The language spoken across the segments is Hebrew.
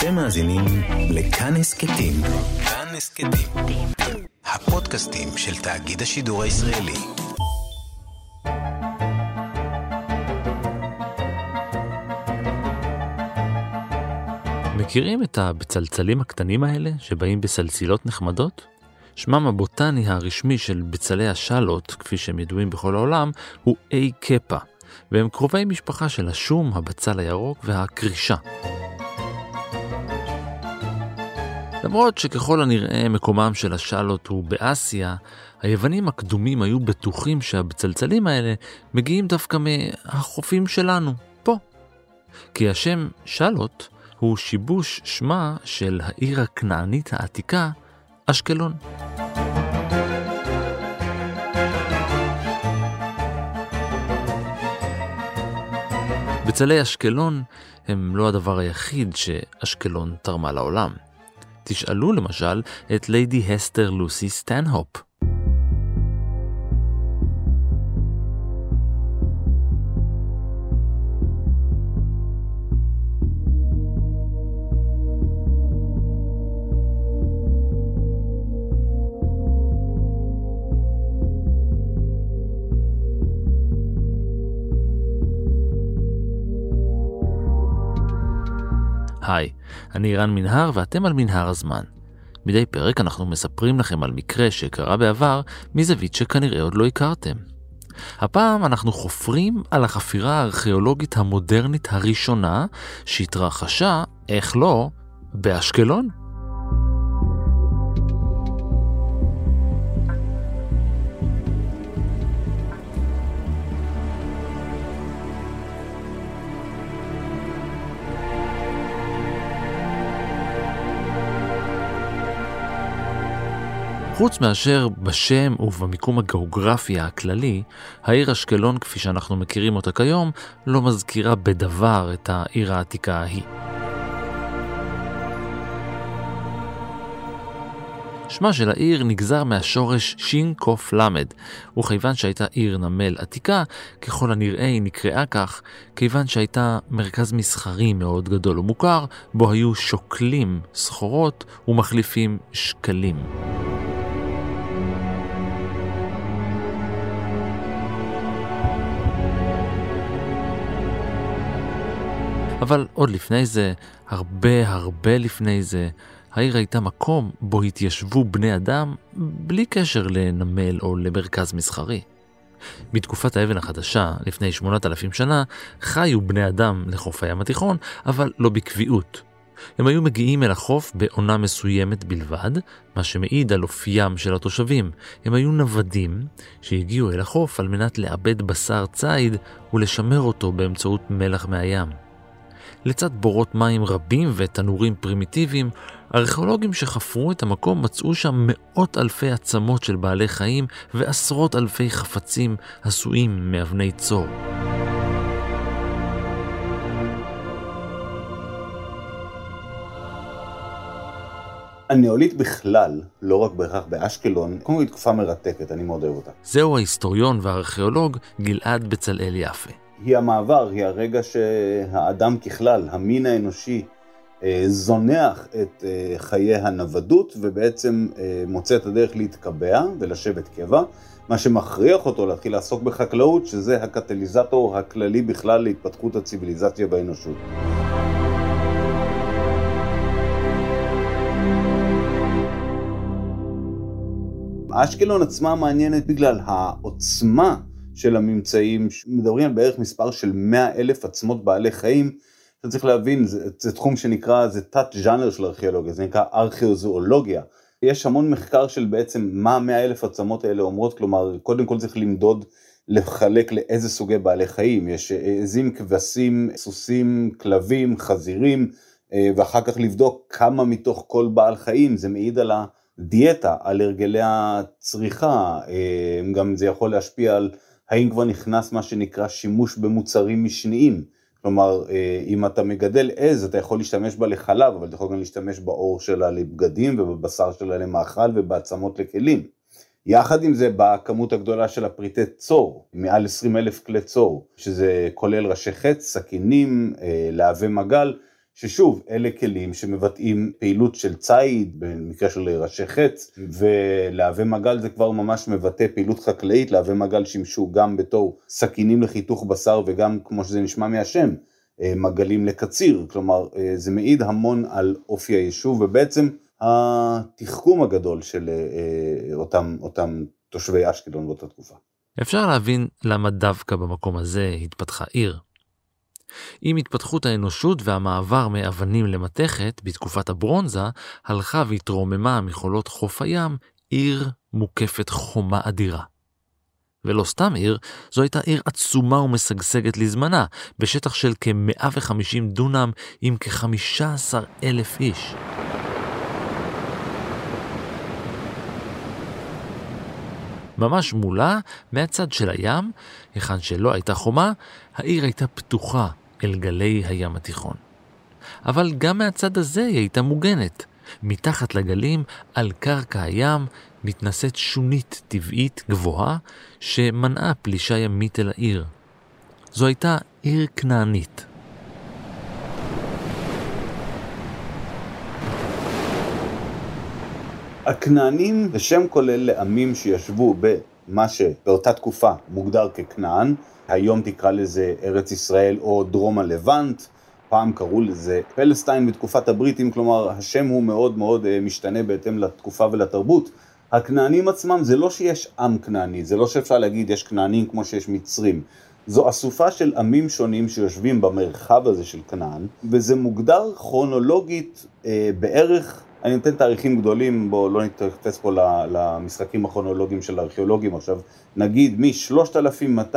אתם מאזינים לכאן הסכתים. כאן הסכתים. הפודקאסטים של תאגיד השידור הישראלי. מכירים את הבצלצלים הקטנים האלה שבאים בסלסילות נחמדות? שמם הבוטני הרשמי של בצלי השאלות, כפי שהם ידועים בכל העולם, הוא A קפה, והם קרובי משפחה של השום, הבצל הירוק והקרישה. למרות שככל הנראה מקומם של השאלות הוא באסיה, היוונים הקדומים היו בטוחים שהבצלצלים האלה מגיעים דווקא מהחופים שלנו, פה. כי השם שאלות הוא שיבוש שמה של העיר הכנענית העתיקה, אשקלון. בצלי אשקלון הם לא הדבר היחיד שאשקלון תרמה לעולם. תשאלו למשל את ליידי הסטר לוסי סטנהופ. היי, אני רן מנהר ואתם על מנהר הזמן. מדי פרק אנחנו מספרים לכם על מקרה שקרה בעבר מזווית שכנראה עוד לא הכרתם. הפעם אנחנו חופרים על החפירה הארכיאולוגית המודרנית הראשונה שהתרחשה, איך לא, באשקלון. חוץ מאשר בשם ובמיקום הגיאוגרפי הכללי, העיר אשקלון כפי שאנחנו מכירים אותה כיום, לא מזכירה בדבר את העיר העתיקה ההיא. שמה של העיר נגזר מהשורש ש"ק ל, וכיוון שהייתה עיר נמל עתיקה, ככל הנראה היא נקראה כך, כיוון שהייתה מרכז מסחרי מאוד גדול ומוכר, בו היו שוקלים סחורות ומחליפים שקלים. אבל עוד לפני זה, הרבה הרבה לפני זה, העיר הייתה מקום בו התיישבו בני אדם בלי קשר לנמל או למרכז מסחרי. בתקופת האבן החדשה, לפני 8,000 שנה, חיו בני אדם לחוף הים התיכון, אבל לא בקביעות. הם היו מגיעים אל החוף בעונה מסוימת בלבד, מה שמעיד על אופיים של התושבים. הם היו נוודים שהגיעו אל החוף על מנת לעבד בשר ציד ולשמר אותו באמצעות מלח מהים. לצד בורות מים רבים ותנורים פרימיטיביים, ארכיאולוגים שחפרו את המקום מצאו שם מאות אלפי עצמות של בעלי חיים ועשרות אלפי חפצים עשויים מאבני צור. הנאולית בכלל, לא רק בהכרח באשקלון, קודם כל היא תקופה מרתקת, אני מאוד אוהב אותה. זהו ההיסטוריון והארכיאולוג גלעד בצלאל יפה. היא המעבר, היא הרגע שהאדם ככלל, המין האנושי, אה, זונח את אה, חיי הנוודות ובעצם אה, מוצא את הדרך להתקבע ולשבת קבע, מה שמכריח אותו להתחיל לעסוק בחקלאות, שזה הקטליזטור הכללי בכלל להתפתחות הציוויליזציה באנושות. אשקלון עצמה מעניינת בגלל העוצמה של הממצאים, מדברים על בערך מספר של 100 אלף עצמות בעלי חיים, אתה צריך להבין, זה, זה תחום שנקרא, זה תת ז'אנר של ארכיאולוגיה, זה נקרא ארכיאוזואולוגיה. יש המון מחקר של בעצם מה 100 אלף עצמות האלה אומרות, כלומר, קודם כל צריך למדוד, לחלק לאיזה סוגי בעלי חיים, יש עזים, כבשים, סוסים, כלבים, חזירים, אה, ואחר כך לבדוק כמה מתוך כל בעל חיים, זה מעיד על הדיאטה, על הרגלי הצריכה, אה, גם זה יכול להשפיע על האם כבר נכנס מה שנקרא שימוש במוצרים משניים. כלומר, אה, אם אתה מגדל עז, אתה יכול להשתמש בה לחלב, אבל אתה יכול גם להשתמש בעור שלה לבגדים ובבשר שלה למאכל ובעצמות לכלים. יחד עם זה באה הכמות הגדולה של הפריטי צור, מעל 20 אלף כלי צור, שזה כולל ראשי חץ, סכינים, אה, להבי מגל, ששוב, אלה כלים שמבטאים פעילות של ציד, במקרה של ראשי חץ, ולהבי מגל זה כבר ממש מבטא פעילות חקלאית, להבי מגל שימשו גם בתור סכינים לחיתוך בשר וגם, כמו שזה נשמע מהשם, אה, מגלים לקציר, כלומר אה, זה מעיד המון על אופי היישוב ובעצם התחכום הגדול של אה, אותם, אותם תושבי אשקלון באותה תקופה. אפשר להבין למה דווקא במקום הזה התפתחה עיר. עם התפתחות האנושות והמעבר מאבנים למתכת בתקופת הברונזה, הלכה והתרוממה מחולות חוף הים עיר מוקפת חומה אדירה. ולא סתם עיר, זו הייתה עיר עצומה ומשגשגת לזמנה, בשטח של כ-150 דונם עם כ-15 אלף איש. ממש מולה, מהצד של הים, היכן שלא הייתה חומה, העיר הייתה פתוחה אל גלי הים התיכון. אבל גם מהצד הזה היא הייתה מוגנת. מתחת לגלים, על קרקע הים, מתנשאת שונית טבעית גבוהה שמנעה פלישה ימית אל העיר. זו הייתה עיר כנענית. הכנענים זה שם כולל לעמים שישבו במה שבאותה תקופה מוגדר ככנען, היום תקרא לזה ארץ ישראל או דרום הלבנט, פעם קראו לזה פלסטיין בתקופת הבריטים, כלומר השם הוא מאוד מאוד אה, משתנה בהתאם לתקופה ולתרבות. הכנענים עצמם זה לא שיש עם כנעני, זה לא שאפשר להגיד יש כנענים כמו שיש מצרים. זו אסופה של עמים שונים שיושבים במרחב הזה של כנען, וזה מוגדר כרונולוגית אה, בערך, אני נותן תאריכים גדולים, בואו לא נתפס פה למשחקים הכרונולוגיים של הארכיאולוגים עכשיו, נגיד מ-3200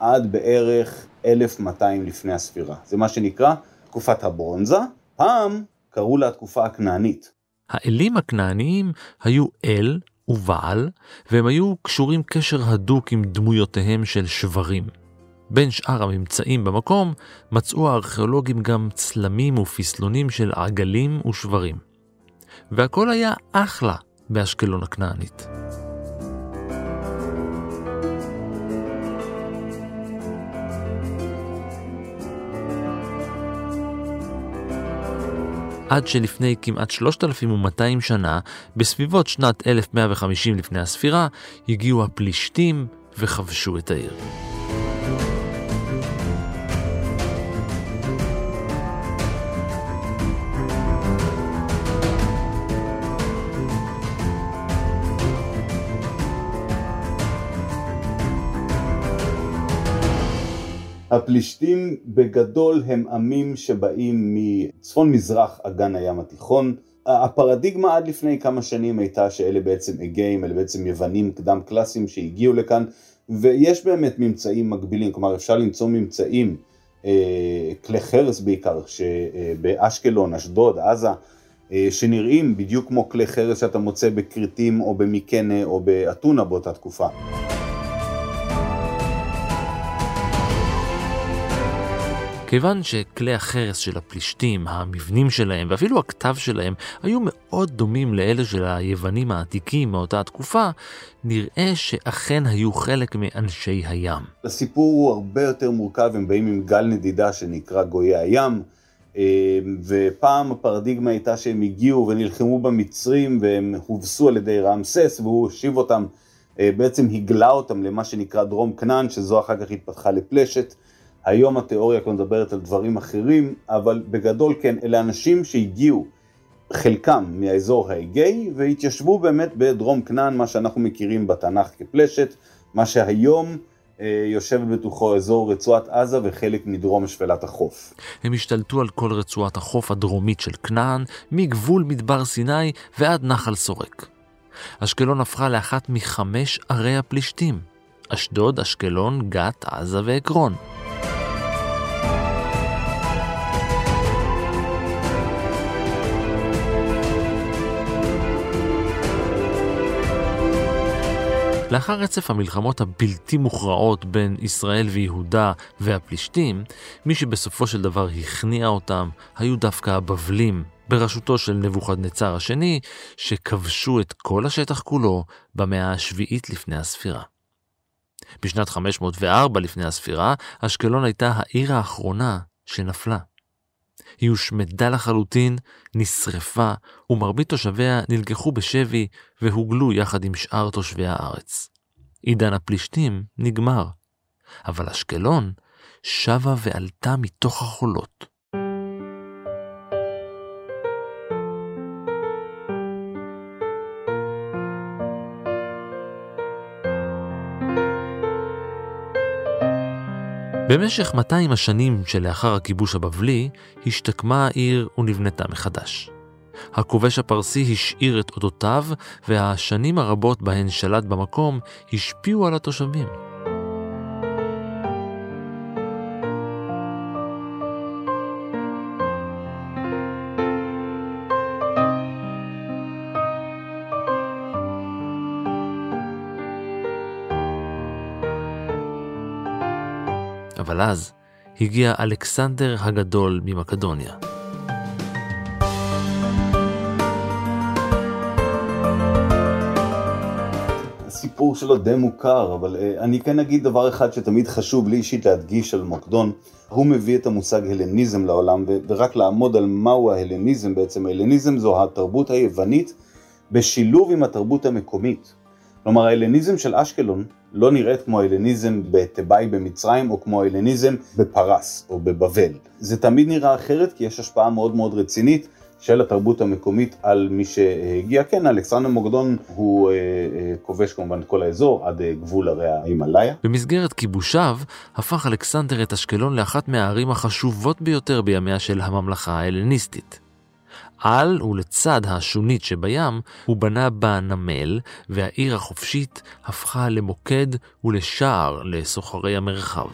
עד בערך 1200 לפני הספירה. זה מה שנקרא תקופת הברונזה, פעם קראו לה התקופה הכנענית. האלים הכנעניים היו אל ובעל, והם היו קשורים קשר הדוק עם דמויותיהם של שברים. בין שאר הממצאים במקום, מצאו הארכיאולוגים גם צלמים ופסלונים של עגלים ושברים. והכל היה אחלה באשקלון הכנענית. עד שלפני כמעט 3,200 שנה, בסביבות שנת 1150 לפני הספירה, הגיעו הפלישתים וכבשו את העיר. הפלישתים בגדול הם עמים שבאים מצפון מזרח אגן הים התיכון. הפרדיגמה עד לפני כמה שנים הייתה שאלה בעצם אגאים, אלה בעצם יוונים קדם קלאסיים שהגיעו לכאן, ויש באמת ממצאים מקבילים, כלומר אפשר למצוא ממצאים, אה, כלי חרס בעיקר, שבאשקלון, אשדוד, עזה, אה, שנראים בדיוק כמו כלי חרס שאתה מוצא בכרתים או במיקנה או באתונה באותה תקופה. כיוון שכלי החרס של הפלישתים, המבנים שלהם ואפילו הכתב שלהם היו מאוד דומים לאלה של היוונים העתיקים מאותה התקופה, נראה שאכן היו חלק מאנשי הים. הסיפור הוא הרבה יותר מורכב, הם באים עם גל נדידה שנקרא גויי הים. אה, ופעם הפרדיגמה הייתה שהם הגיעו ונלחמו במצרים והם הובסו על ידי רעמסס והוא השיב אותם, אה, בעצם הגלה אותם למה שנקרא דרום כנען, שזו אחר כך התפתחה לפלשת. היום התיאוריה כבר מדברת על דברים אחרים, אבל בגדול כן, אלה אנשים שהגיעו, חלקם מהאזור האגאי, והתיישבו באמת בדרום כנען, מה שאנחנו מכירים בתנ"ך כפלשת, מה שהיום אה, יושב בתוכו אזור רצועת עזה וחלק מדרום שפלת החוף. הם השתלטו על כל רצועת החוף הדרומית של כנען, מגבול מדבר סיני ועד נחל סורק. אשקלון הפכה לאחת מחמש ערי הפלישתים, אשדוד, אשקלון, גת, עזה ועקרון. לאחר רצף המלחמות הבלתי מוכרעות בין ישראל ויהודה והפלישתים, מי שבסופו של דבר הכניע אותם היו דווקא הבבלים, בראשותו של נבוכדנצר השני, שכבשו את כל השטח כולו במאה השביעית לפני הספירה. בשנת 504 לפני הספירה, אשקלון הייתה העיר האחרונה שנפלה. היא הושמדה לחלוטין, נשרפה, ומרבית תושביה נלקחו בשבי והוגלו יחד עם שאר תושבי הארץ. עידן הפלישתים נגמר, אבל אשקלון שבה ועלתה מתוך החולות. במשך 200 השנים שלאחר הכיבוש הבבלי, השתקמה העיר ונבנתה מחדש. הכובש הפרסי השאיר את אותותיו, והשנים הרבות בהן שלט במקום השפיעו על התושבים. אבל אז הגיע אלכסנדר הגדול ממקדוניה. הסיפור שלו די מוכר, אבל uh, אני כן אגיד דבר אחד שתמיד חשוב לי אישית להדגיש על מוקדון. הוא מביא את המושג הלניזם לעולם, ורק לעמוד על מהו ההלניזם בעצם. ההלניזם זו התרבות היוונית בשילוב עם התרבות המקומית. כלומר ההלניזם של אשקלון לא נראית כמו ההלניזם בתיבאי במצרים או כמו ההלניזם בפרס או בבבל. זה תמיד נראה אחרת כי יש השפעה מאוד מאוד רצינית של התרבות המקומית על מי שהגיע. כן, אלכסנדר מוקדון הוא אה, אה, כובש כמובן את כל האזור עד אה, גבול הרי ההימאליה. במסגרת כיבושיו הפך אלכסנדר את אשקלון לאחת מהערים החשובות ביותר בימיה של הממלכה ההלניסטית. על ולצד השונית שבים, הוא בנה בה נמל, והעיר החופשית הפכה למוקד ולשער לסוחרי המרחב.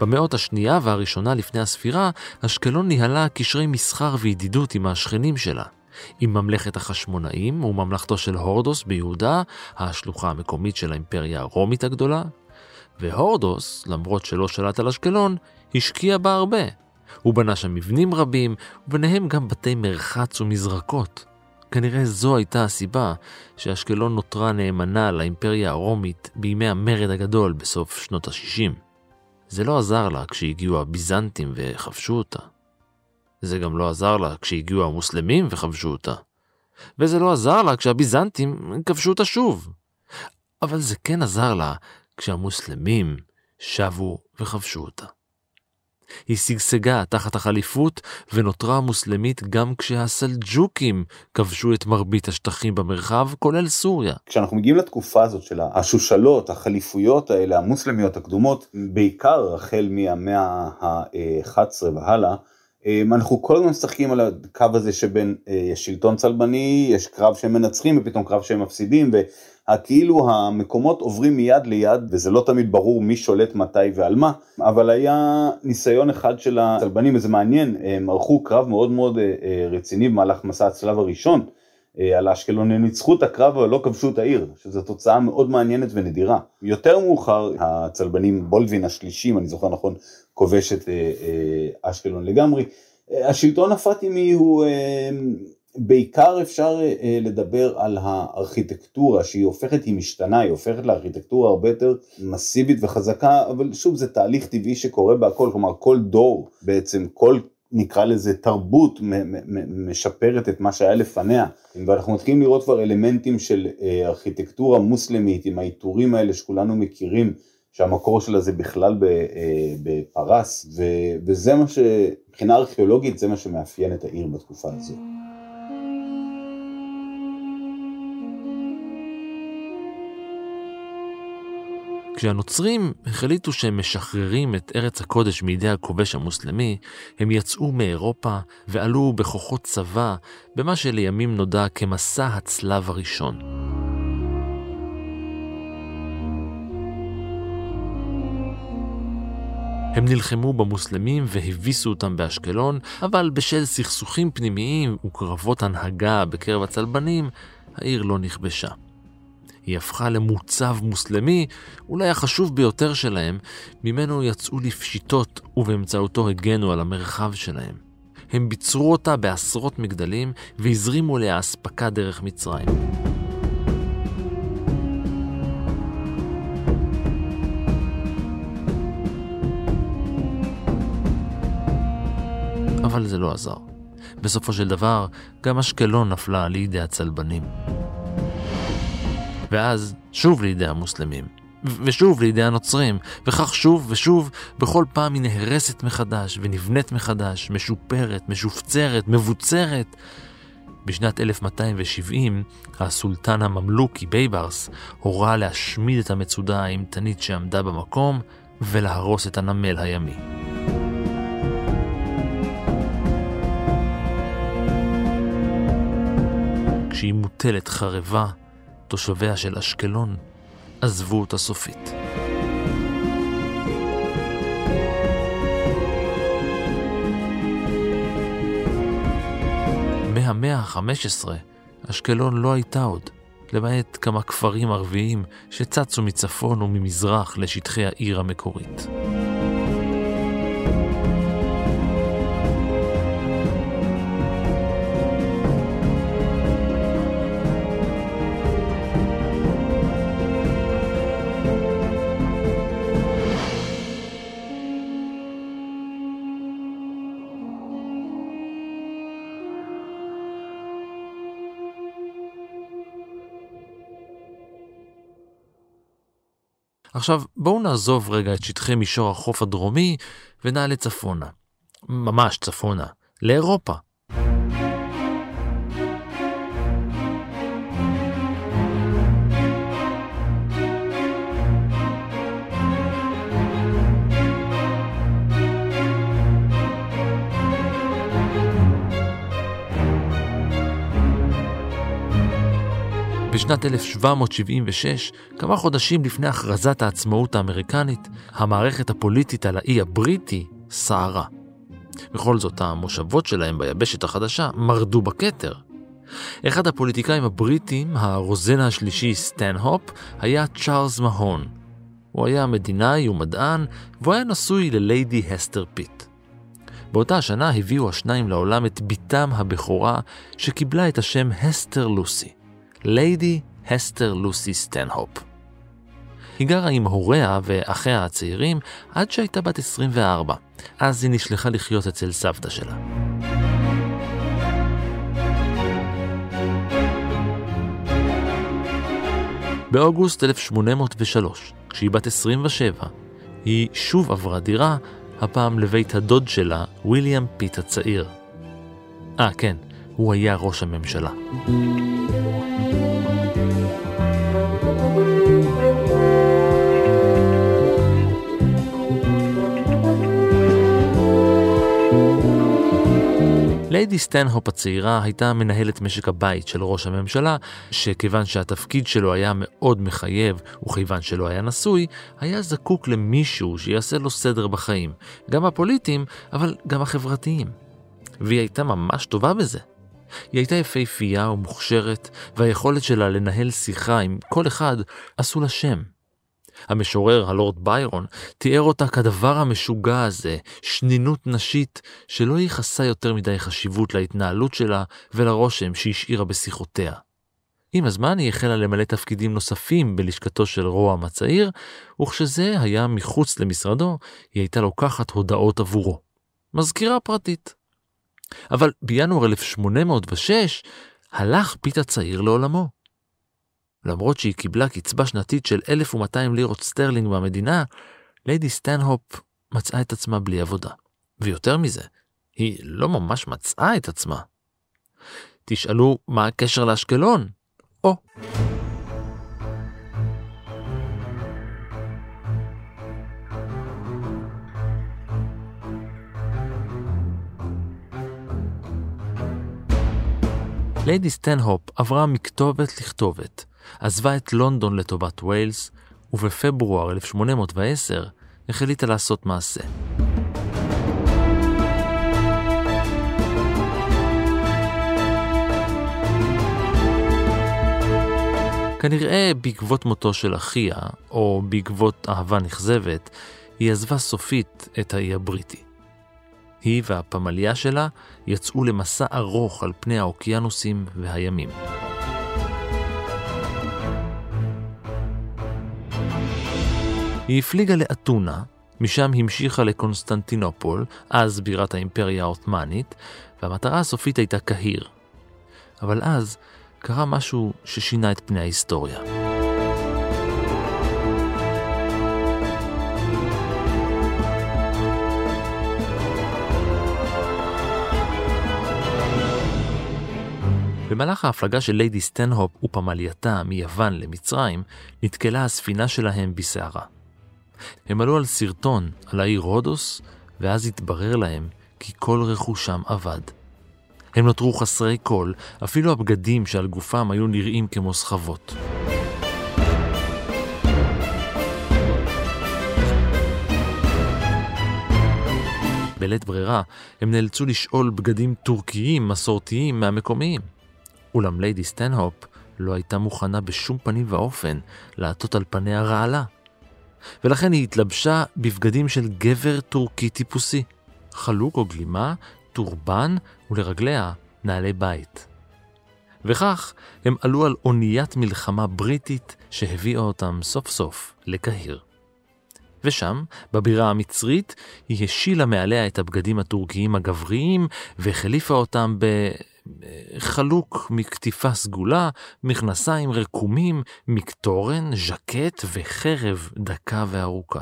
במאות השנייה והראשונה לפני הספירה, אשקלון ניהלה קשרי מסחר וידידות עם השכנים שלה. עם ממלכת החשמונאים וממלכתו של הורדוס ביהודה, השלוחה המקומית של האימפריה הרומית הגדולה. והורדוס, למרות שלא שלט על אשקלון, השקיע בה הרבה. הוא בנה שם מבנים רבים, וביניהם גם בתי מרחץ ומזרקות. כנראה זו הייתה הסיבה שאשקלון נותרה נאמנה לאימפריה הרומית בימי המרד הגדול בסוף שנות ה-60. זה לא עזר לה כשהגיעו הביזנטים וכבשו אותה. זה גם לא עזר לה כשהגיעו המוסלמים וכבשו אותה. וזה לא עזר לה כשהביזנטים כבשו אותה שוב. אבל זה כן עזר לה כשהמוסלמים שבו וכבשו אותה. היא שגשגה תחת החליפות ונותרה מוסלמית גם כשהסלג'וקים כבשו את מרבית השטחים במרחב, כולל סוריה. כשאנחנו מגיעים לתקופה הזאת של השושלות, החליפויות האלה, המוסלמיות הקדומות, בעיקר החל מהמאה ה-11 והלאה, אנחנו כל הזמן משחקים על הקו הזה שבין אה, יש שלטון צלבני, יש קרב שהם מנצחים ופתאום קרב שהם מפסידים וכאילו המקומות עוברים מיד ליד וזה לא תמיד ברור מי שולט מתי ועל מה, אבל היה ניסיון אחד של הצלבנים וזה מעניין, הם ערכו קרב מאוד מאוד אה, אה, רציני במהלך מסע הצלב הראשון. על אשקלון הם ניצחו את הקרב אבל לא כבשו את העיר, שזו תוצאה מאוד מעניינת ונדירה. יותר מאוחר הצלבנים בולדווין השלישי, אם אני זוכר נכון, כובש את אה, אה, אשקלון לגמרי. אה, השלטון הפאטימי הוא בעיקר אפשר לדבר על הארכיטקטורה שהיא הופכת, היא משתנה, היא הופכת לארכיטקטורה הרבה יותר מסיבית וחזקה, אבל שוב זה תהליך טבעי שקורה בהכל, כלומר כל דור בעצם, כל נקרא לזה תרבות משפרת את מה שהיה לפניה ואנחנו מתחילים לראות כבר אלמנטים של ארכיטקטורה מוסלמית עם העיטורים האלה שכולנו מכירים שהמקור שלה זה בכלל אה, בפרס, וזה מה ש... מבחינה ארכיאולוגית זה מה שמאפיין את העיר בתקופה הזו. כשהנוצרים החליטו שהם משחררים את ארץ הקודש מידי הכובש המוסלמי, הם יצאו מאירופה ועלו בכוחות צבא במה שלימים נודע כמסע הצלב הראשון. הם נלחמו במוסלמים והביסו אותם באשקלון, אבל בשל סכסוכים פנימיים וקרבות הנהגה בקרב הצלבנים, העיר לא נכבשה. היא הפכה למוצב מוסלמי, אולי החשוב ביותר שלהם, ממנו יצאו לפשיטות ובאמצעותו הגנו על המרחב שלהם. הם ביצרו אותה בעשרות מגדלים והזרימו אליה אספקה דרך מצרים. אבל זה לא עזר. בסופו של דבר, גם אשקלון נפלה לידי הצלבנים. ואז שוב לידי המוסלמים, ושוב לידי הנוצרים, וכך שוב ושוב, בכל פעם היא נהרסת מחדש, ונבנית מחדש, משופרת, משופצרת, מבוצרת. בשנת 1270, הסולטן הממלוכי בייברס הורה להשמיד את המצודה האימתנית שעמדה במקום, ולהרוס את הנמל הימי. כשהיא מוטלת חרבה, תושביה של אשקלון עזבו אותה סופית. מהמאה ה-15 אשקלון לא הייתה עוד, למעט כמה כפרים ערביים שצצו מצפון וממזרח לשטחי העיר המקורית. עכשיו, בואו נעזוב רגע את שטחי מישור החוף הדרומי ונעלה צפונה. ממש צפונה. לאירופה. בשנת 1776, כמה חודשים לפני הכרזת העצמאות האמריקנית, המערכת הפוליטית על האי הבריטי סערה. בכל זאת, המושבות שלהם ביבשת החדשה מרדו בכתר. אחד הפוליטיקאים הבריטים, הרוזן השלישי סטנהופ, היה צ'ארלס מהון. הוא היה מדינאי ומדען, והוא היה נשוי לליידי הסטר פיט. באותה השנה הביאו השניים לעולם את בתם הבכורה, שקיבלה את השם הסטר לוסי. ליידי הסטר לוסי סטנהופ. היא גרה עם הוריה ואחיה הצעירים עד שהייתה בת 24, אז היא נשלחה לחיות אצל סבתא שלה. באוגוסט 1803, כשהיא בת 27, היא שוב עברה דירה, הפעם לבית הדוד שלה, ויליאם פיט הצעיר. אה, כן, הוא היה ראש הממשלה. ליידי סטנהופ הצעירה הייתה מנהלת משק הבית של ראש הממשלה, שכיוון שהתפקיד שלו היה מאוד מחייב, וכיוון שלא היה נשוי, היה זקוק למישהו שיעשה לו סדר בחיים, גם הפוליטיים, אבל גם החברתיים. והיא הייתה ממש טובה בזה. היא הייתה יפהפייה ומוכשרת, והיכולת שלה לנהל שיחה עם כל אחד עשו לה שם. המשורר הלורד ביירון תיאר אותה כדבר המשוגע הזה, שנינות נשית, שלא ייחסה יותר מדי חשיבות להתנהלות שלה ולרושם שהשאירה בשיחותיה. עם הזמן היא החלה למלא תפקידים נוספים בלשכתו של רועם הצעיר, וכשזה היה מחוץ למשרדו, היא הייתה לוקחת הודעות עבורו. מזכירה פרטית. אבל בינואר 1806 הלך פיט הצעיר לעולמו. למרות שהיא קיבלה קצבה שנתית של 1,200 לירות סטרלינג מהמדינה, ליידי סטנהופ מצאה את עצמה בלי עבודה. ויותר מזה, היא לא ממש מצאה את עצמה. תשאלו מה הקשר לאשקלון? או. ליידי סטנהופ עברה מכתובת לכתובת, עזבה את לונדון לטובת ויילס, ובפברואר 1810 החליטה לעשות מעשה. כנראה בעקבות מותו של אחיה, או בעקבות אהבה נכזבת, היא עזבה סופית את האי הבריטי. היא והפמליה שלה יצאו למסע ארוך על פני האוקיינוסים והימים. היא הפליגה לאתונה, משם המשיכה לקונסטנטינופול, אז בירת האימפריה העות'מאנית, והמטרה הסופית הייתה קהיר. אבל אז קרה משהו ששינה את פני ההיסטוריה. במהלך ההפלגה של ליידי סטנהופ ופמלייתה מיוון למצרים, נתקלה הספינה שלהם בסערה. הם עלו על שרטון על יד העיר רודוס, ואז התברר להם כי כל רכושם אבד. הם נותרו חסרי כל, אפילו הבגדים שעל גופם היו נראים כמו סחבות. בלית ברירה, הם נאלצו לשאול בגדים טורקיים מסורתיים מהמקומיים. אולם ליידי סטנהופ לא הייתה מוכנה בשום פנים ואופן לעטות על פניה רעלה. ולכן היא התלבשה בבגדים של גבר טורקי טיפוסי, חלוק או גלימה, טורבן ולרגליה נעלי בית. וכך הם עלו על אוניית מלחמה בריטית שהביאה אותם סוף סוף לקהיר. ושם, בבירה המצרית, היא השילה מעליה את הבגדים הטורקיים הגבריים והחליפה אותם בחלוק מקטיפה סגולה, מכנסיים רקומים, מקטורן, ז'קט וחרב דקה וארוכה.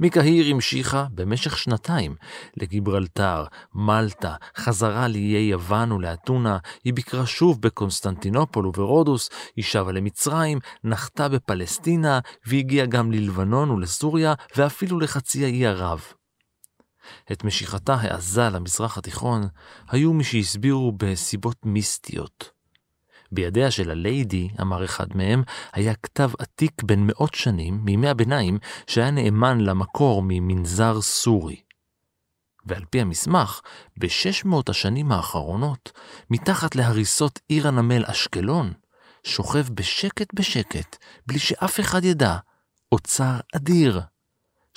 מקהיר המשיכה במשך שנתיים לגיברלטר, מלטה, חזרה לאיי יוון ולאתונה, היא ביקרה שוב בקונסטנטינופול וברודוס, היא שבה למצרים, נחתה בפלסטינה, והגיעה גם ללבנון ולסוריה, ואפילו לחצי האי ערב. את משיכתה העזה למזרח התיכון היו מי שהסבירו בסיבות מיסטיות. בידיה של הליידי, אמר אחד מהם, היה כתב עתיק בן מאות שנים, מימי הביניים, שהיה נאמן למקור ממנזר סורי. ועל פי המסמך, בשש מאות השנים האחרונות, מתחת להריסות עיר הנמל אשקלון, שוכב בשקט בשקט, בלי שאף אחד ידע, אוצר אדיר.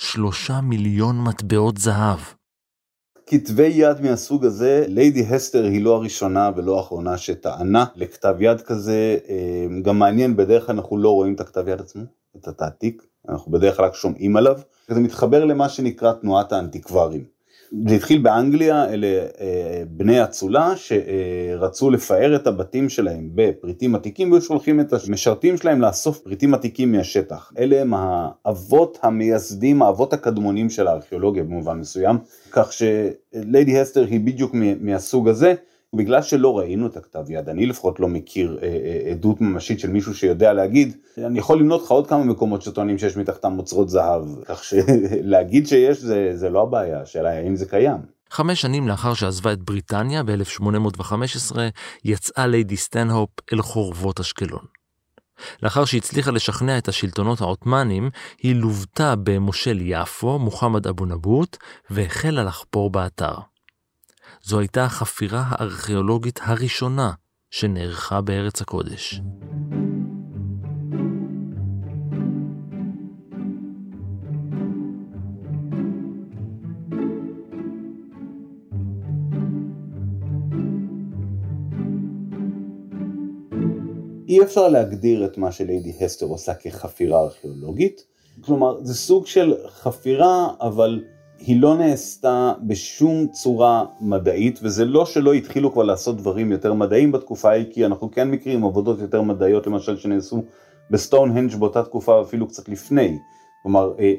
שלושה מיליון מטבעות זהב. כתבי יד מהסוג הזה, ליידי הסטר היא לא הראשונה ולא האחרונה שטענה לכתב יד כזה, אה, גם מעניין, בדרך כלל אנחנו לא רואים את הכתב יד עצמו, את התעתיק, אנחנו בדרך כלל רק שומעים עליו, זה מתחבר למה שנקרא תנועת האנטיקווארים. זה התחיל באנגליה, אלה אה, בני אצולה שרצו לפאר את הבתים שלהם בפריטים עתיקים והיו שולחים את המשרתים שלהם לאסוף פריטים עתיקים מהשטח. אלה הם האבות המייסדים, האבות הקדמונים של הארכיאולוגיה במובן מסוים, כך שליידי הסטר היא בדיוק מהסוג הזה. בגלל שלא ראינו את הכתב יד, אני לפחות לא מכיר אה, אה, עדות ממשית של מישהו שיודע להגיד, אני יכול למנות לך עוד כמה מקומות שטוענים שיש מתחתם אוצרות זהב, כך שלהגיד שיש זה, זה לא הבעיה, השאלה היא האם זה קיים. חמש שנים לאחר שעזבה את בריטניה ב-1815, יצאה ליידי סטנהופ אל חורבות אשקלון. לאחר שהצליחה לשכנע את השלטונות העות'מאנים, היא לוותה במושל יפו, מוחמד אבו נבוט, והחלה לחפור באתר. זו הייתה החפירה הארכיאולוגית הראשונה שנערכה בארץ הקודש. אי אפשר להגדיר את מה שליידי הסטר עושה כחפירה ארכיאולוגית, כלומר זה סוג של חפירה אבל היא לא נעשתה בשום צורה מדעית, וזה לא שלא התחילו כבר לעשות דברים יותר מדעיים בתקופה ההיא, כי אנחנו כן מכירים עבודות יותר מדעיות למשל שנעשו בסטון-הנג' באותה תקופה אפילו קצת לפני, כלומר אה, אה,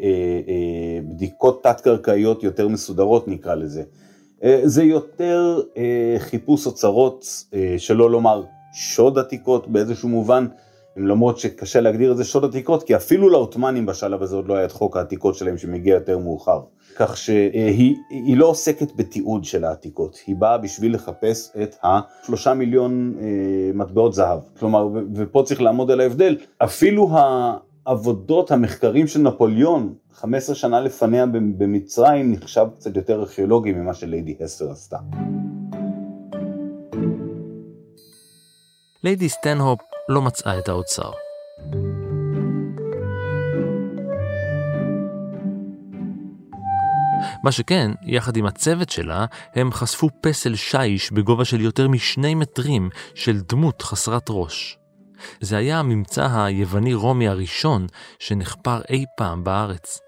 אה, בדיקות תת-קרקעיות יותר מסודרות נקרא לזה. אה, זה יותר אה, חיפוש אוצרות, אה, שלא לומר שוד עתיקות באיזשהו מובן, למרות שקשה להגדיר את זה שוד עתיקות, כי אפילו לעות'מאנים בשלב הזה עוד לא היה את חוק העתיקות שלהם שמגיע יותר מאוחר. כך שהיא לא עוסקת בתיעוד של העתיקות, היא באה בשביל לחפש את השלושה מיליון אה, מטבעות זהב. כלומר, ופה צריך לעמוד על ההבדל, אפילו העבודות, המחקרים של נפוליאון, 15 שנה לפניה במצרים, נחשב קצת יותר ארכיאולוגי ממה שליידי הסטר עשתה. ליידי סטנהופ לא מצאה את האוצר. מה שכן, יחד עם הצוות שלה, הם חשפו פסל שיש בגובה של יותר משני מטרים של דמות חסרת ראש. זה היה הממצא היווני-רומי הראשון שנחפר אי פעם בארץ.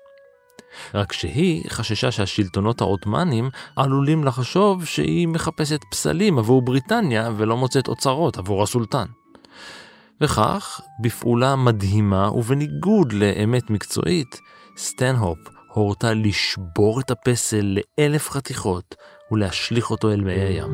רק שהיא חששה שהשלטונות העות'מאנים עלולים לחשוב שהיא מחפשת פסלים עבור בריטניה ולא מוצאת אוצרות עבור הסולטן. וכך, בפעולה מדהימה ובניגוד לאמת מקצועית, סטנהופ הורתה לשבור את הפסל לאלף חתיכות ולהשליך אותו אל מי הים.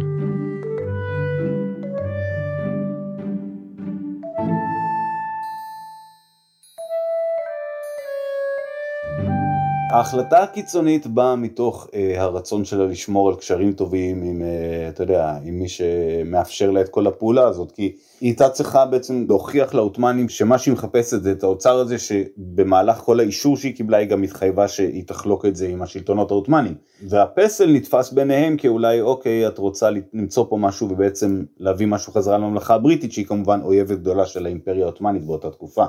ההחלטה הקיצונית באה מתוך אה, הרצון שלה לשמור על קשרים טובים עם, אה, אתה יודע, עם מי שמאפשר לה את כל הפעולה הזאת, כי היא הייתה צריכה בעצם להוכיח לעות'מאנים שמה שהיא מחפשת זה את האוצר הזה שבמהלך כל האישור שהיא קיבלה היא גם התחייבה שהיא תחלוק את זה עם השלטונות העות'מאנים. והפסל נתפס ביניהם כאולי אוקיי את רוצה למצוא פה משהו ובעצם להביא משהו חזרה לממלכה הבריטית שהיא כמובן אויבת גדולה של האימפריה העות'מאנית באותה תקופה.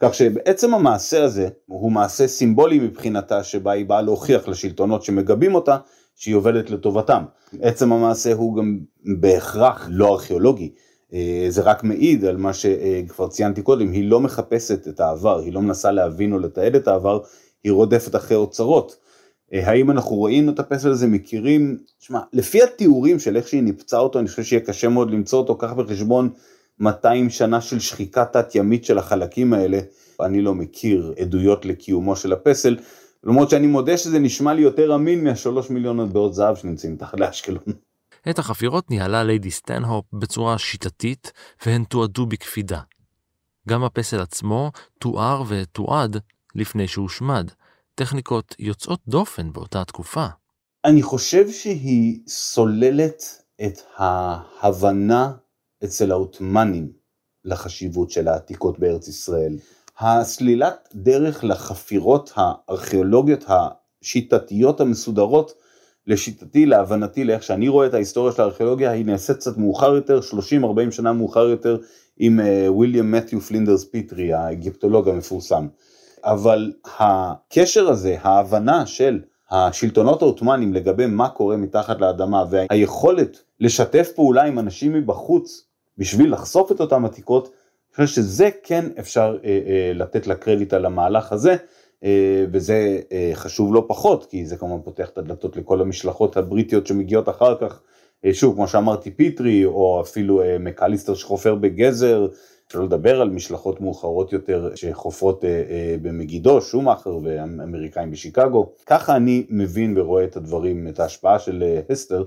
כך שבעצם המעשה הזה הוא מעשה סימבולי מבחינתה שבה היא באה להוכיח לשלטונות שמגבים אותה שהיא עובדת לטובתם. עצם המעשה הוא גם בהכרח לא ארכיאולוגי, זה רק מעיד על מה שכבר ציינתי קודם, היא לא מחפשת את העבר, היא לא מנסה להבין או לתעד את העבר, היא רודפת אחרי אוצרות. אה, האם אנחנו רואים את הפסל הזה, מכירים, תשמע, לפי התיאורים של איך שהיא ניפצה אותו, אני חושב שיהיה קשה מאוד למצוא אותו, קח בחשבון 200 שנה של שחיקה תת ימית של החלקים האלה, אני לא מכיר עדויות לקיומו של הפסל, למרות שאני מודה שזה נשמע לי יותר אמין מהשלוש מיליון מטבעות זהב שנמצאים מתחת לאשקלון. את החפירות ניהלה ליידי סטנהופ בצורה שיטתית, והן תועדו בקפידה. גם הפסל עצמו תואר ותועד לפני שהושמד, טכניקות יוצאות דופן באותה תקופה. אני חושב שהיא סוללת את ההבנה אצל העות'מאנים לחשיבות של העתיקות בארץ ישראל. הסלילת דרך לחפירות הארכיאולוגיות השיטתיות המסודרות, לשיטתי, להבנתי, לאיך שאני רואה את ההיסטוריה של הארכיאולוגיה, היא נעשית קצת מאוחר יותר, 30-40 שנה מאוחר יותר, עם וויליאם מתיו פלינדרס פיטרי, האגיפטולוג המפורסם. אבל הקשר הזה, ההבנה של השלטונות העות'מאנים לגבי מה קורה מתחת לאדמה והיכולת לשתף פעולה עם אנשים מבחוץ בשביל לחשוף את אותם עתיקות, אני חושב שזה כן אפשר אה, אה, לתת לה קרדיט על המהלך הזה, אה, וזה אה, חשוב לא פחות, כי זה כמובן פותח את הדלתות לכל המשלחות הבריטיות שמגיעות אחר כך, אה, שוב, כמו שאמרתי, פיטרי, או אפילו אה, מקליסטר שחופר בגזר, שלא לדבר על משלחות מאוחרות יותר שחופרות אה, אה, במגידו, שומאכר ואמריקאים בשיקגו. ככה אני מבין ורואה את הדברים, את ההשפעה של אה, הסטר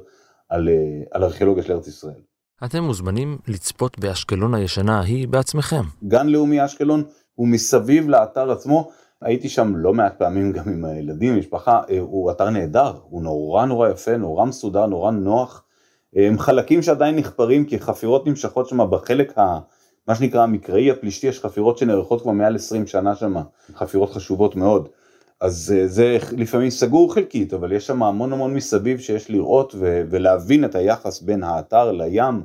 על, אה, על ארכיאולוגיה של ארץ ישראל. אתם מוזמנים לצפות באשקלון הישנה ההיא בעצמכם. גן לאומי אשקלון הוא מסביב לאתר עצמו, הייתי שם לא מעט פעמים גם עם הילדים, משפחה, אה, הוא אתר נהדר, הוא נורא נורא יפה, נורא מסודר, נורא נוח. הם חלקים שעדיין נחפרים כי חפירות נמשכות שם בחלק ה... מה שנקרא המקראי הפלישתי, יש חפירות שנערכות כבר מעל 20 שנה שם, חפירות חשובות מאוד. אז אה, זה לפעמים סגור חלקית, אבל יש שם המון המון מסביב שיש לראות ו- ולהבין את היחס בין האתר לים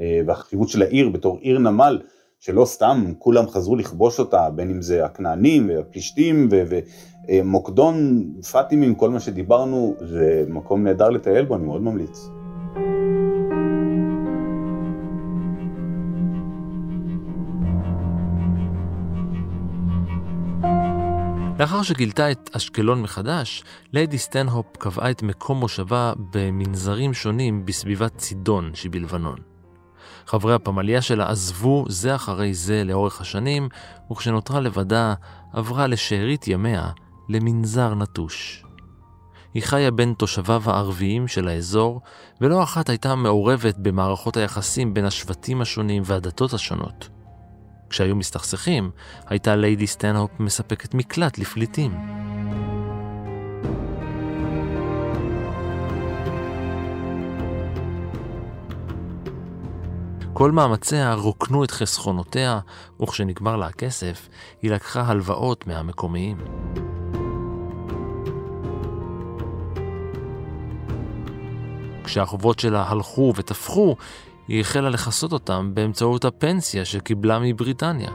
אה, והחשיבות של העיר בתור עיר נמל, שלא סתם כולם חזרו לכבוש אותה, בין אם זה הכנענים והפלישתים ומוקדון, פאטימים, כל מה שדיברנו, זה מקום נהדר לטייל בו, אני מאוד ממליץ. לאחר שגילתה את אשקלון מחדש, ליידי סטנהופ קבעה את מקום מושבה במנזרים שונים בסביבת צידון שבלבנון. חברי הפמליה שלה עזבו זה אחרי זה לאורך השנים, וכשנותרה לבדה, עברה לשארית ימיה למנזר נטוש. היא חיה בין תושביו הערביים של האזור, ולא אחת הייתה מעורבת במערכות היחסים בין השבטים השונים והדתות השונות. כשהיו מסתכסכים, הייתה ליידי סטנהופ מספקת מקלט לפליטים. כל מאמציה רוקנו את חסכונותיה, וכשנגמר לה הכסף, היא לקחה הלוואות מהמקומיים. כשהחובות שלה הלכו ותפחו, היא החלה לכסות אותם באמצעות הפנסיה שקיבלה מבריטניה.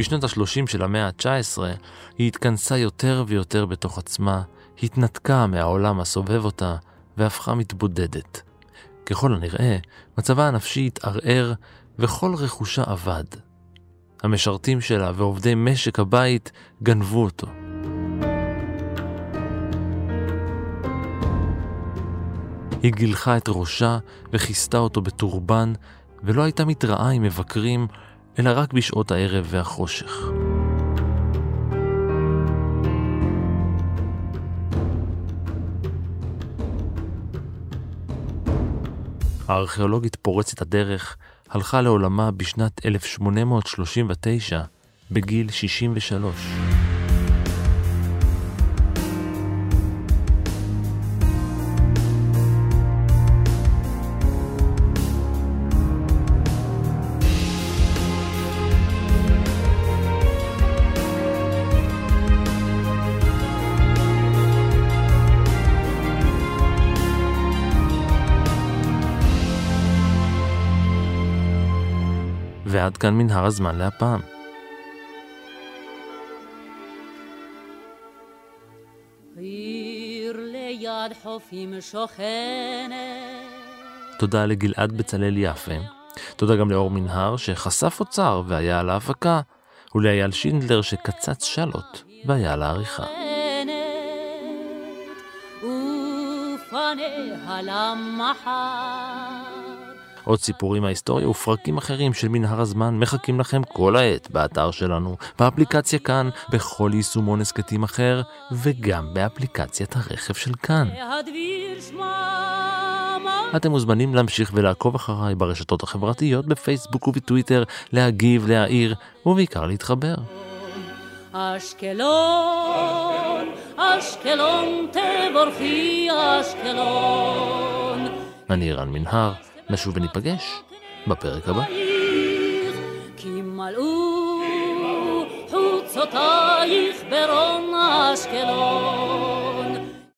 בשנות ה-30 של המאה ה-19 היא התכנסה יותר ויותר בתוך עצמה, התנתקה מהעולם הסובב אותה והפכה מתבודדת. ככל הנראה, מצבה הנפשי התערער וכל רכושה אבד. המשרתים שלה ועובדי משק הבית גנבו אותו. היא גילחה את ראשה וכיסתה אותו בטורבן, ולא הייתה מתראה עם מבקרים, אלא רק בשעות הערב והחושך. הארכיאולוגית פורצת הדרך הלכה לעולמה בשנת 1839, בגיל 63. ועד כאן מנהר הזמן להפעם. תודה לגלעד בצלאל יפה. תודה גם לאור מנהר שחשף אוצר והיה על ההפקה, ולאייל שינדלר שקצץ שלוט והיה על העריכה. ופניה למחר. עוד סיפורים מההיסטוריה ופרקים אחרים של מנהר הזמן מחכים לכם כל העת באתר שלנו, באפליקציה כאן, בכל יישומון הסכתים אחר, וגם באפליקציית הרכב של כאן. אתם מוזמנים להמשיך ולעקוב אחריי ברשתות החברתיות, בפייסבוק ובטוויטר, להגיב, להעיר, ובעיקר להתחבר. אשקלון, אשקלון תבורכי אשקלון. אני רן מנהר, נשוב וניפגש בפרק הבא. כי מלאו חוצותייך ברום אשקלון